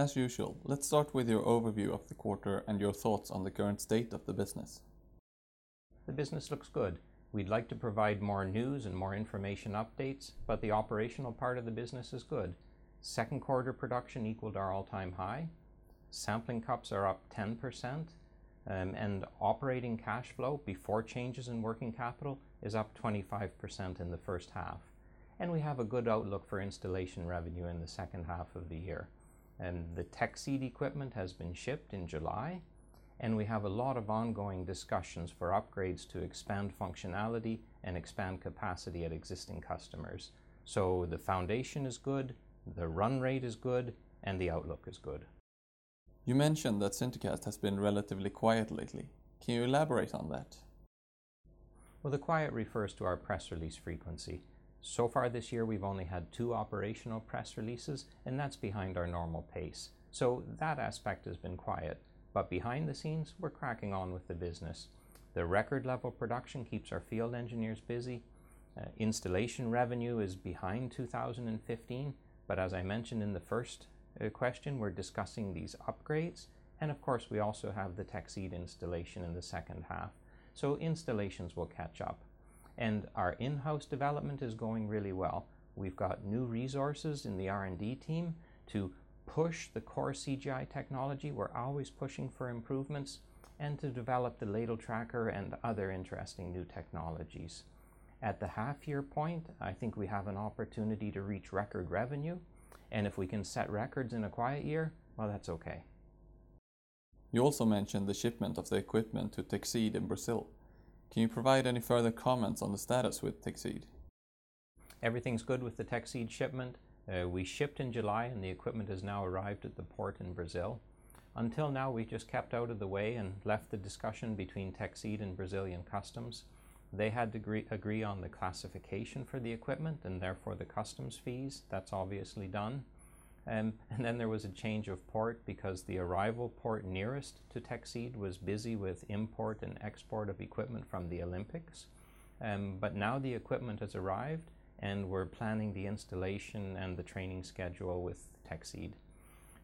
As usual, let's start with your overview of the quarter and your thoughts on the current state of the business. The business looks good. We'd like to provide more news and more information updates, but the operational part of the business is good. Second quarter production equaled our all-time high. Sampling cups are up 10%, um, and operating cash flow before changes in working capital is up 25% in the first half. And we have a good outlook for installation revenue in the second half of the year. And the Teksid equipment has been shipped in July, and we have a lot of ongoing discussions for upgrades to expand functionality and expand capacity at existing customers. So the foundation is good, the run rate is good, and the outlook is good. You mentioned that SinterCast has been relatively quiet lately. Can you elaborate on that? Well, the quiet refers to our press release frequency. So far this year, we've only had two operational press releases, and that's behind our normal pace. So that aspect has been quiet. But behind the scenes, we're cracking on with the business. The record level production keeps our field engineers busy. Uh, installation revenue is behind 2015, but as I mentioned in the first uh, question, we're discussing these upgrades. And of course, we also have the Teksid installation in the second half. So installations will catch up. And our in-house development is going really well. We've got new resources in the R&D team to push the core CGI technology. We're always pushing for improvements and to develop the ladle tracker and other interesting new technologies. At the half-year point, I think we have an opportunity to reach record revenue, and if we can set records in a quiet year, well, that's okay. You also mentioned the shipment of the equipment to Teksid in Brazil. Can you provide any further comments on the status with Teksid? Everything's good with the Teksid shipment. Uh, we shipped in July, and the equipment has now arrived at the port in Brazil. Until now, we just kept out of the way and left the discussion between Teksid and Brazilian customs. They had to agree on the classification for the equipment and therefore the customs fees. That's obviously done. And then there was a change of port because the arrival port nearest to Teksid was busy with import and export of equipment from the Olympics. Um, but now the equipment has arrived, and we're planning the installation and the training schedule with Teksid.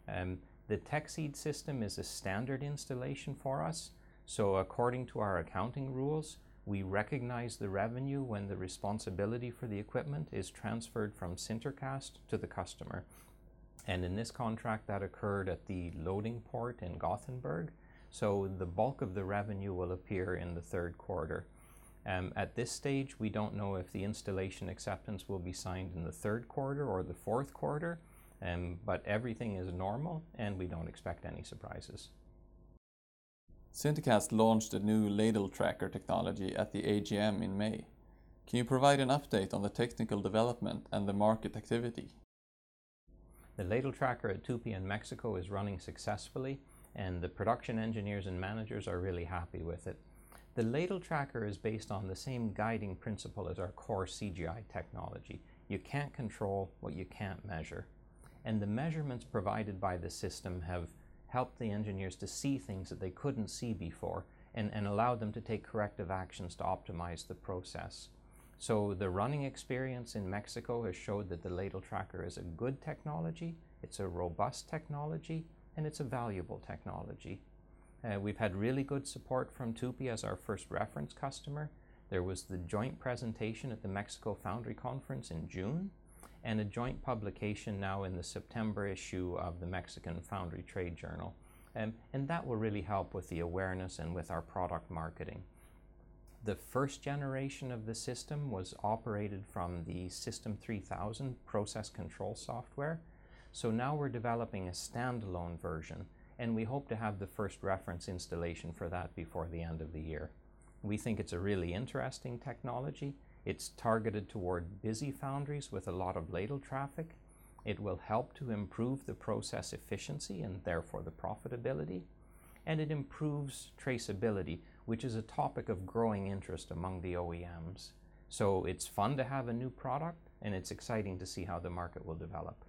Um, the Teksid system is a standard installation for us. So according to our accounting rules, we recognize the revenue when the responsibility for the equipment is transferred from SinterCast to the customer. And in this contract, that occurred at the loading port in Gothenburg. So the bulk of the revenue will appear in the third quarter. Um, at this stage, we don't know if the installation acceptance will be signed in the third quarter or the fourth quarter, um, but everything is normal, and we don't expect any surprises. SinterCast launched a new ladle tracker technology at the AGM in May. Can you provide an update on the technical development and the market activity? The ladle tracker at Tupi in Mexico is running successfully, and the production engineers and managers are really happy with it. The ladle tracker is based on the same guiding principle as our core CGI technology. You can't control what you can't measure. And the measurements provided by the system have helped the engineers to see things that they couldn't see before and allowed them to take corrective actions to optimize the process. So the running experience in Mexico has showed that the ladle tracker is a good technology, it's a robust technology, and it's a valuable technology. Uh, we've had really good support from Tupi as our first reference customer. There was the joint presentation at the Mexico Foundry Conference in June, and a joint publication now in the September issue of the Mexican Foundry Trade Journal. Um, and that will really help with the awareness and with our product marketing. The first generation of the system was operated from the System 3000 process control software. So now we're developing a standalone version, and we hope to have the first reference installation for that before the end of the year. We think it's a really interesting technology. It's targeted toward busy foundries with a lot of ladle traffic. It will help to improve the process efficiency and therefore the profitability, and it improves traceability, which is a topic of growing interest among the OEMs. So it's fun to have a new product, and it's exciting to see how the market will develop.